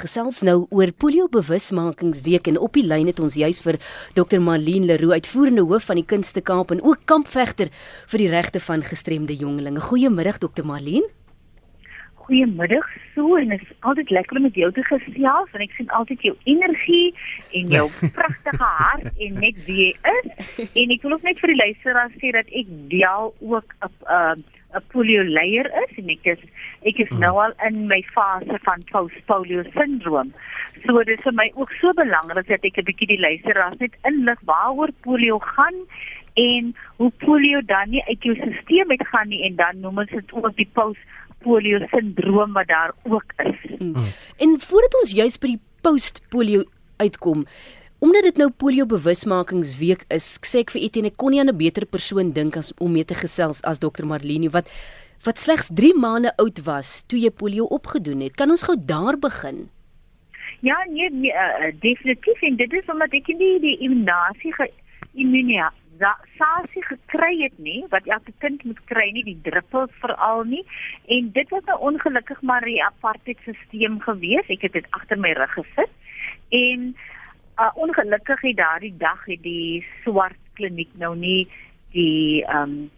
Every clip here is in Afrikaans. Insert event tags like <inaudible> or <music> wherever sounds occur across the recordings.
gesels nou oor polio bewusmakingsweek en op die lyn het ons juis vir Dr Marlene Leroux uitvoerende hoof van die Kunste Kaap en ook kampvegter vir die regte van gestremde jongelinge. Goeiemiddag Dr Marlene. Goeiemiddag. So en dit is altyd lekker om met jou te gesels en ek sien altyd jou energie en jou <laughs> pragtige hart en net wie jy is. En ek wil ook net vir die luisteraars sê dat ek deel ook 'n uh, 'n polio leier is en ek is ek is nou al in my fase van post-polio syndroom. So dit is vir my ook so belangrik dat ek 'n bietjie die luisteraars net inlig waaroor polio gaan en hoe polio dan nie uit jou stelsel uit gaan nie en dan noem ons dit ook die post-polio syndroom wat daar ook is. Hmm. En voordat ons juis by die post-polio uitkom, Omdat dit nou polio bewusmakingsweek is, sê ek vir Etienne kon nie aan 'n beter persoon dink as om mee te gesels as dokter Marlene wat wat slegs 3 maande oud was toe jy polio opgedoen het. Kan ons gou daar begin? Ja, nee, nee uh, definitief en dit is omdat ek nie die immunasie immunia sasie gekry het nie wat elke kind moet kry nie die druppels veral nie en dit was nou ongelukkig maar 'n apartheid stelsel gewees ek het dit agter my rug gesit en uh, ongelukkig het daardie dag het die swart kliniek nou nie die ehm um,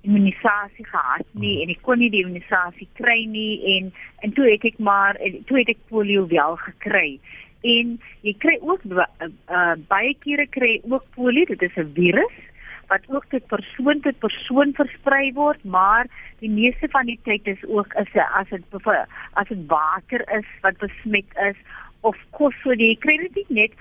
immunisasie gehad nie en ek kon nie die immunisasie kry nie en en toe het ek maar toe het ek polio wel gekry. En jy kry ook uh, uh, baie kere kry ook polio dit is 'n virus wat ook tot persoon tot persoon versprei word maar die meeste van die tyd is ook is as dit as dit water is wat besmet is of kos so jy kry dit net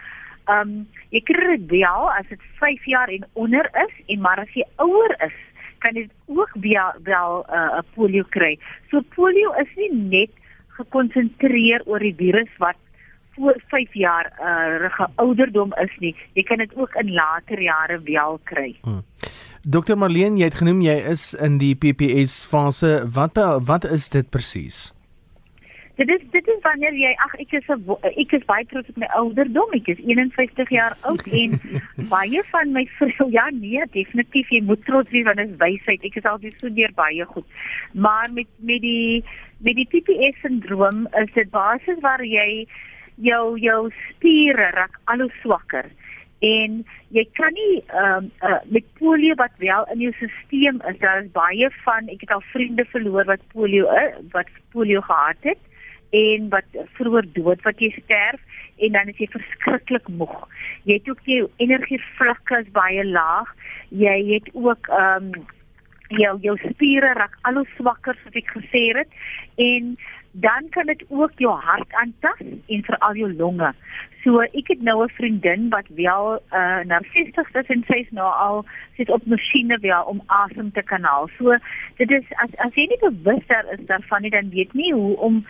ehm um, jy kry dit wel as dit 5 jaar en onder is en maar as jy ouer is kan jy ook wel wel eh, 'n uh, polio kry. So polio is nie net gekonsentreer oor die virus wat voor 5 jaar uh ouderdom is nie. Jy kan dit ook in later jare wel kry. Hmm. Dr Marlene, jy het genoem jy is in die PPS fase. Wat wat is dit presies? Dit is dit is wanneer jy ag ek is 'n ek is baie trots op my ouderdom. Ek is 51 jaar oud <laughs> en baie van my vrou ja nee, definitief jy moet trots wees want dit is wysheid. Ek is al die so deur baie goed. Maar met met die met die PPS sindroom is dit basies waar jy jou jou spiere raak al hoe swakker en jy kan nie ehm um, uh, met polio wat wel in jou stelsel is daar is baie van ek het al vriende verloor wat polio uh, wat polio gehad het en wat vroeër dood wat jy sterf en dan is jy verskriklik moeg. Jy het ook jou energievlakke is baie laag. Jy het ook ehm um, jou jou spiere raak al hoe swakker soos ek gesê het en dan kan dit ook jou hart aantas en veral jou longe. So ek het nou 'n vriendin wat wel uh na 60 is en sy's nou al sit op masjiene wel om asem te kan haal. So dit is as as jy nie bewus daar is daarvan nie dan weet nie hoe om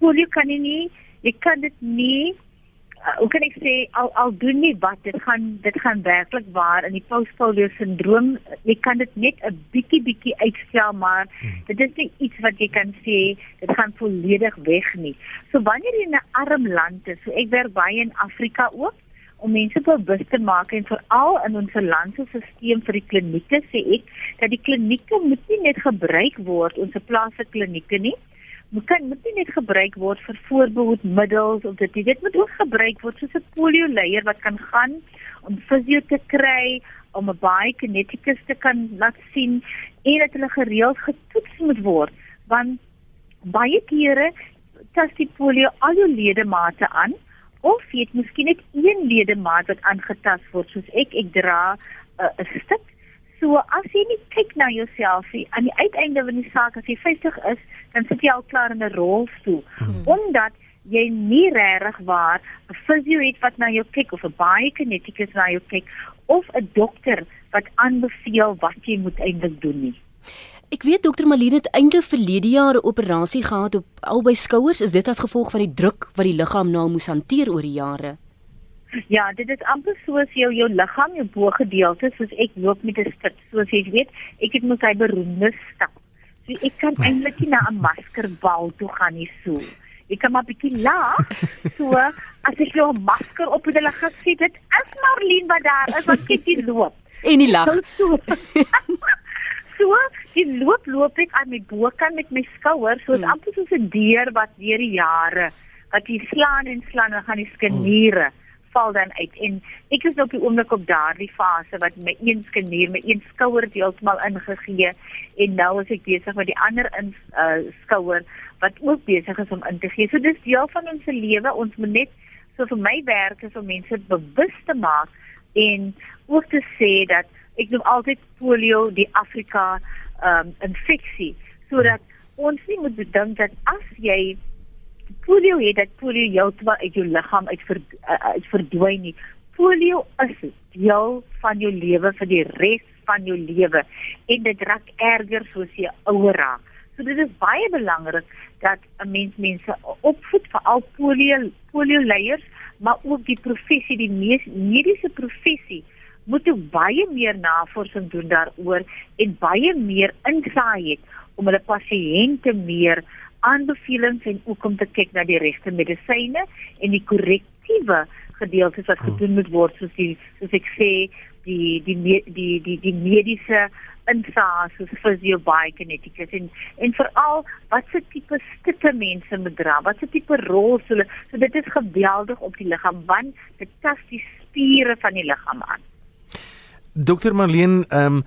polio kan jy nie jy kan dit nie uh, hoe kan ek sê al al doen nie wat dit gaan dit gaan werklik waar in die postpolio sindroom jy kan dit net 'n bietjie bietjie uitstel maar hmm. dit is nie iets wat jy kan sê dit gaan volledig weg nie so wanneer jy in 'n arm land is so ek werk baie in Afrika ook om mense bewus te maak en veral in ons land se stelsel vir die klinieke sê ek dat die klinieke moet nie net gebruik word ons plaaslike klinieke nie kan moet nie net gebruik word vir voorbehoedmiddels of dit dit moet ook gebruik word soos 'n polio leier wat kan gaan om fisio te kry om 'n baie kinetikus te kan laat sien en dat hulle gereeld getoets moet word want baie kere tas die polio al jou ledemate aan of jy het miskien net een ledemaat wat aangetast word. Soos ek ek dra uh, 'n stuk So as jy nie kyk na jouself nie, aan die uiteinde van die saak as jy 50 is, dan sit jy al klaar in 'n rolstoel. Hmm. Omdat jy nie regtig waar 'n fisio het wat na jou kyk of 'n baie kinetikus na jou kyk of 'n dokter wat aanbeveel wat jy moet eintlik doen nie. Ek weet dokter Malene het eintlik verlede jaar 'n operasie gehad op albei skouers. Is dit as gevolg van die druk wat die liggaam nou moes hanteer oor die jare? Ja, dit is amper soos jou jou liggaam, jou bogedeelte, soos ek loop met 'n stip, soos jy weet, ek het mos hy beroemde stap. So ek kan <laughs> eintlik nie na 'n maskerbal toe gaan nie so. Ek kan maar bietjie lag. So as ek jou masker op het hulle gesê dit is Marlene wat daar is wat kyk jy loop. <laughs> En nie lag. So, <laughs> so die loop loop ek aan my bokant met my skouer, so dit hmm. amper soos 'n deur wat deur die jare wat jy slaan en slaan en gaan die skeniere mm val dan uit en ek is op die oomblik op daardie fase wat my een skenier, my een skouer heeltemal ingegee en nou is ek besig met die ander in uh, skouer wat ook besig is om in te gee. So dis deel van ons se lewe. Ons moet net so vir my werk is om mense bewus te maak en ook te sê dat ek doen altyd polio die Afrika um, infeksie sodat ons nie moet dink dat as jy polio het dat polio heeltemal uit jou liggaam uit ver, uh, uit verdwyn nie. Polio is deel van jou lewe vir die res van jou lewe en dit raak erger soos jy ouer raak. So dit is baie belangrik dat 'n mens mense opvoed vir al polio polio leiers, maar ook die professie, die mediese professie moet baie meer navorsing doen daaroor en baie meer insaai het om hulle pasiënte meer aanbevelings en ook om te kyk na die regte medisyne en die korrektiewe gedeeltes wat hmm. gedoen moet word soos die soos ek sê die die die die die, die mediese insaas soos fisiobiokinetikus en en veral wat se tipe stikke mense moet dra wat se tipe rol hulle so dit is geweldig op die liggaam want dit tas die spiere van die liggaam aan Dokter Marlene ehm um,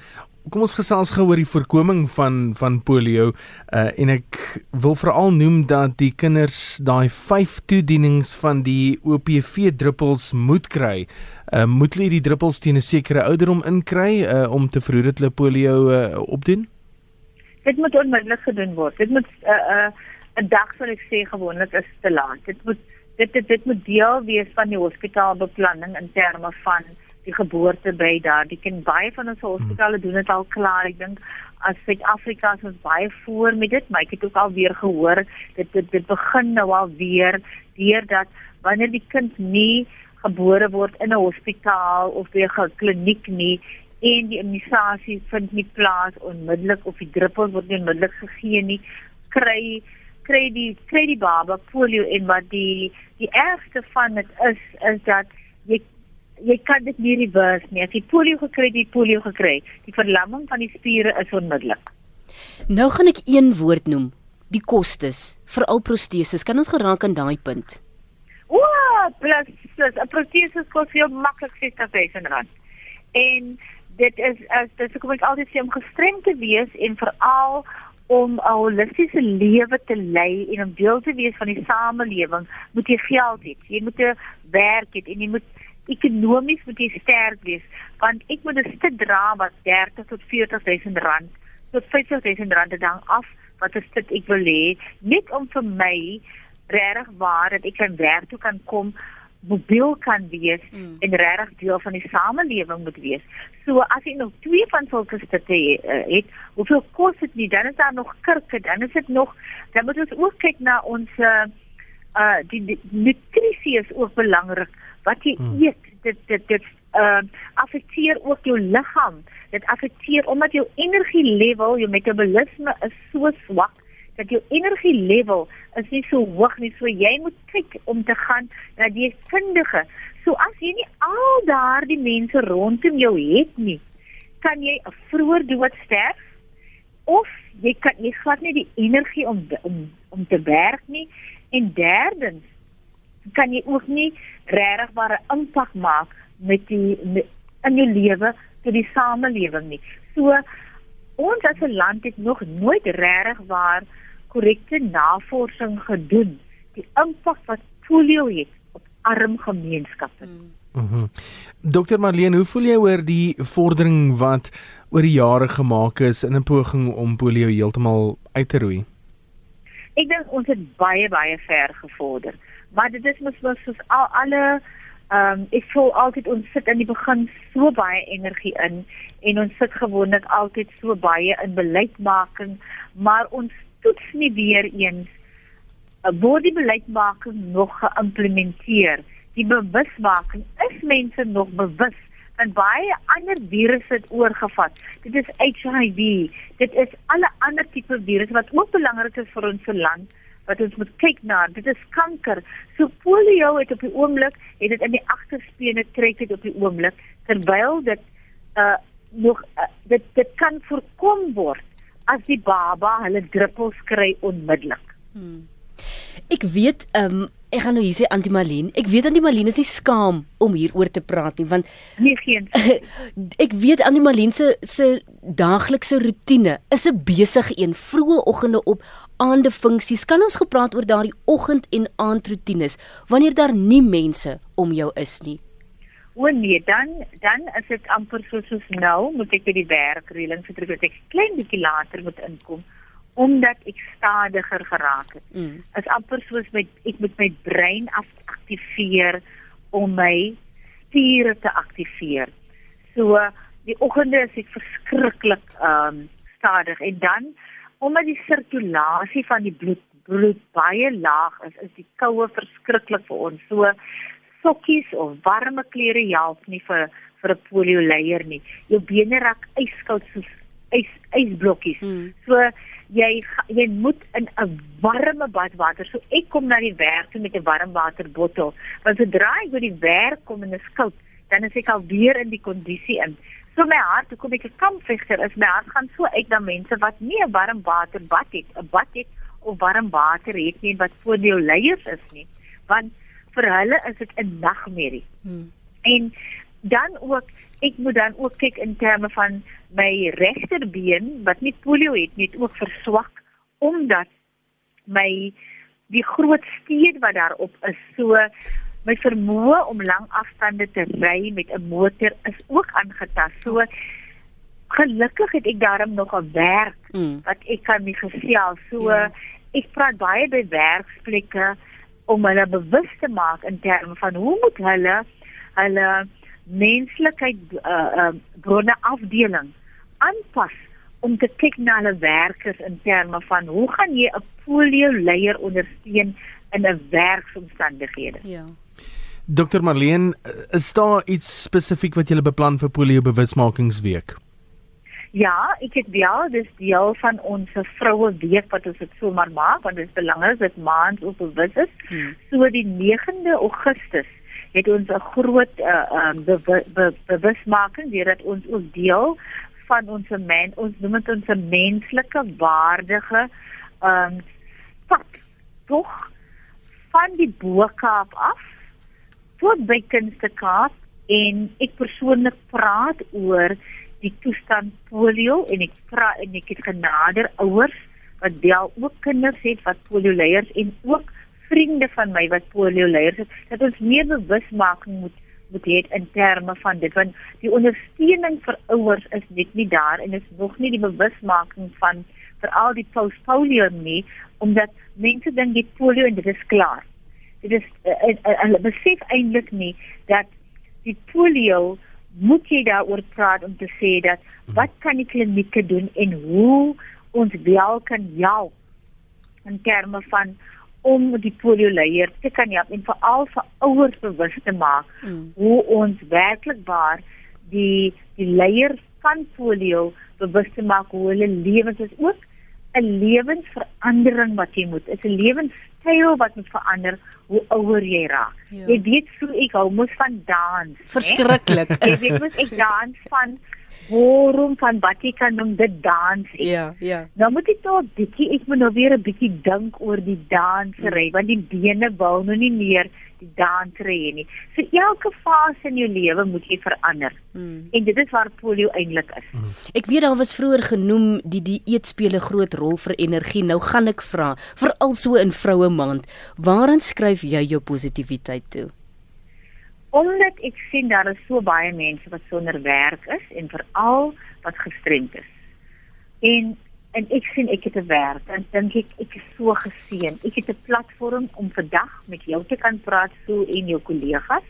kom ons gesels gou oor die voorkoming van van polio uh, en ek wil veral noem dat die kinders daai 5 toedienings van die OPV druppels moet kry. Uh, moet hulle die druppels teen 'n sekere ouderdom inkry uh, om te verhoed dat hulle polio uh, opdoen? Dit moet onmiddellik gedoen word. Dit moet 'n uh, 'n uh, dag sal ek sê gewoonlik is te laat. Dit moet dit dit, dit moet deel wees van die hospitaalbeplanning in terme van die geboorte by daar. Die kind baie van ons hospitale doen dit al klaar. Ek dink as Suid-Afrika is ons baie voor met dit, maar ek het ook al weer gehoor dit dit, dit begin nou al weer deurdat wanneer die kind nie gebore word in 'n hospitaal of by 'n kliniek nie en die immunisasie vind nie plaas onmiddellik of die druppels word nie onmiddellik gegee nie, kry kry die kry die baba polio en wat die die ergste van dit is is dat jy jy kan dit nie reverse nie. As jy polio gekry het, jy polio gekry. Die verlamming van die spiere is onmiddellik. Nou gaan ek een woord noem, die kostes vir al proteses. Kan ons geraak aan daai punt? O, plus plus 'n protese kos jou maklik 60000 rand. En dit is as dit kom ek altyd sê om gestrem te wees en veral om 'n holistiese lewe te lei en om deel te wees van die samelewing, moet jy geld hê. Jy moet 'n werk hê en jy moet ekonomies moet jy sterk wees want ek moet 'n stuk dra wat 30 tot 40000 rand tot 50000 rand dan af wat 'n stuk ek wil hê net om vir my regtig waar dat ek kan werk toe kan kom mobiel kan wees mm. en regtig deel van die samelewing moet wees. So as jy nog twee van sulke stukke uh, het, hoeveel kos dit nie? Dan is daar nog kirke, dan is dit nog dan moet ons ook kyk na ons uh, uh die, die nutrisie is ook belangrik wat jy hmm. eet dit dit dit uh affekteer ook jou liggaam. Dit affekteer omdat jou energie level jou metabolisme is so swak dat jou energie level is nie so hoog nie. So jy moet kyk om te gaan na die kundige so as jy nie al daardie mense rondom jou het nie kan jy 'n vroeër dood sterf of jy kan jy glad nie die energie om om om te werk nie. En derdens kan jy ook nie regtigbare impak maak met die met, in jou lewe vir die samelewing nie. So ons as 'n land het nog nooit regtigbaar korrekte navorsing gedoen die impak wat polio het op arm gemeenskappe. Mhm. Mm Dokter Marlene, hoe voel jy oor die vordering wat oor die jare gemaak is in 'n poging om polio heeltemal uit te roei? Ek dink ons het baie baie ver gevorder maar dit is mos mos soos al alle ehm um, ek voel altyd ons sit in die begin so baie energie in en ons sit gewoonlik altyd so baie in beleidsmaking maar ons toets nie weer eens uh, word die beleidsmaking nog geïmplementeer. Die bewusmaking is mense nog bewus? En baie ander virusse het oorgevat. Dit is HIV, dit is alle ander tipe virusse wat ook belangrik is vir ons land wat ons moet kyk na. Dit is kanker. So polio het op die oomblik het dit in die agterspene trek dit op die oomblik terwyl dit uh nog uh, dit dit kan voorkom word as die baba hulle druppels kry onmiddellik. Hmm. Ek weet um ek gaan nou hier sê Antie Malien. Ek weet Antie Malien is nie skaam om hieroor te praat nie want Nee geen. <laughs> ek weet Antie Malien se se daaglikse rotine is 'n besige een. Vroeë oggende op, aande funksies. Kan ons gepraat oor daardie oggend en aandroetines wanneer daar nie mense om jou is nie? O nee, dan dan is dit amper so soos nou, moet ek by die werk reëling vertrek dat ek klein bietjie later moet inkom omdat ek stadiger geraak het. Mm. Is amper soos my ek moet my brein aktiveer om my spiere te aktiveer. So die oggende is ek verskriklik ehm um, stadig en dan omdat die sirkulasie van die bloed bloed baie laag is, is die koue verskriklik vir ons. So sokkies of warme klere help nie vir vir 'n polio leier nie. Jou bene raak yskoud soos ys ysblokkies. Hmm. So jy jy moet in 'n warme badwater. So ek kom na die werk toe met 'n warmwaterbottel. Want sodra ek by die werk kom en is koud, dan is ek al weer in die kondisie in. So my hart, hoekom ek 'n kampvegter is, my hart gaan so uit na mense wat nie 'n warmwaterbad het, 'n bad het of warm water het nie wat voor jou leiers is nie. Want vir hulle is dit 'n nagmerrie. Hmm. En dan ook ek moet dan ook kyk in terme van my regterbeen wat nie polio het nie, het ook verswak omdat my die groot steen wat daarop is so my vermoë om lang afstande te ry met 'n motor is ook aangetast. So gelukkig het ek daarom nog 'n werk Mm. wat ek kan nie gesels. So Ja. ek praat baie by werksplekke om hulle bewus te maak in terme van hoe moet hulle hulle menslikheid uh, uh, bronne afdeling aanpas om te kyk na hulle werkers in terme van hoe gaan jy 'n polio leier ondersteun in 'n werksomstandighede. Ja. Dr Marleen, is daar iets spesifiek wat jy beplan vir polio bewusmakingsweek? Ja, ek het wel dis deel van ons vroue week wat ons dit sommer maak want dit is belangrik dat maand op bewus is. Hmm. So die 9de Augustus het ons 'n groot uh, um, be be bewusmaking deurdat ons ook deel van ons men ons noem dit ons menslike waardige ehm um, pad tog van die Bo-Kaap af tot by Kunstekaap en ek persoonlik praat oor die toestand polio en ek praat en ek het genader ouers wat wel ook kinders het wat polio leiers en ook vriende van my wat polio leiers is dat ons meer bewusmaking moet moet hê in terme van dit want die ondersteuning vir ouers is net nie daar en is nog nie die bewusmaking van veral die postpolio nie omdat mense dink dit polio en dit is klaar. Dit is uh, uh, hulle besef eintlik nie dat die polio moet jy daaroor praat om te sê dat wat kan die klinieke doen en hoe ons wel kan help in terme van om die polio leier te kan help en veral vir ouers bewus te maak Mm. hoe ons werklik waar die die leiers van polio bewus te maak hoe hulle lewens is ook 'n lewensverandering wat jy moet. Dit is 'n lewenstyl wat moet verander hoe ouer jy raak. Ja. Jy weet so ek hou mos van dans. Verskriklik. Jy weet mos ek dans van ballroom van wat jy kan noem dit dans. Ek ja, ja. Nou moet ek tot bietjie ek moet nou weer 'n bietjie dink oor die dansery want die bene wil nou nie meer die dansery nie. So elke fase in jou lewe moet jy verander. Mm. En dit is waar polio eintlik is. Ek weet daar was vroeër genoem die dieet speel 'n groot rol vir energie. Nou gaan ek vra, veral so in vroue maand, waaraan skryf jy jou positiwiteit toe? Omdat ek sien daar is so baie mense wat sonder werk is en veral wat gestremd is. En en ek sien ek het 'n werk en dink ek ek is so geseën. Ek het 'n platform om vandag met jou te kan praat so en jou kollegas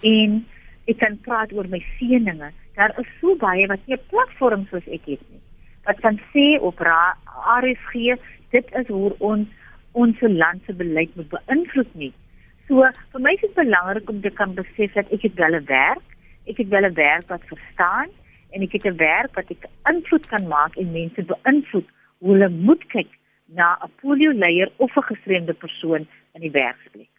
en ek kan praat oor my seëninge. Daar is so baie wat nie 'n platform soos ek het nie. Wat kan sê op RSG dit is hoe ons ons land se beleid moet beïnvloed nie. So vir my is dit belangrik om te kan besef dat ek het wel 'n werk, ek het wel 'n werk wat verstaan en ek het 'n werk wat ek invloed kan maak en mense beïnvloed hoe hulle moet kyk na 'n polio leier of 'n gestremde persoon in die werksplek.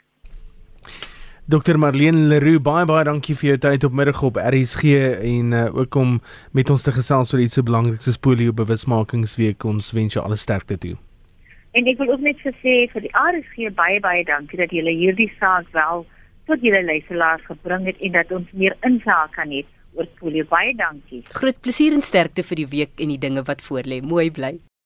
Dr Marlene Leroux, baie baie dankie vir jou tyd op middag op RSG en uh, ook om met ons te gesels oor iets so belangrik soos polio bewusmakingsweek. Ons wens jou alle sterkte toe. En ek wil ook net vir sê vir die RSG baie baie dankie dat julle hierdie saak wel tot julle luisteraars gebring het en dat ons meer insig kan hê oor polio. Baie dankie. Groot plesier en sterkte vir die week en die dinge wat voorlê. Mooi bly.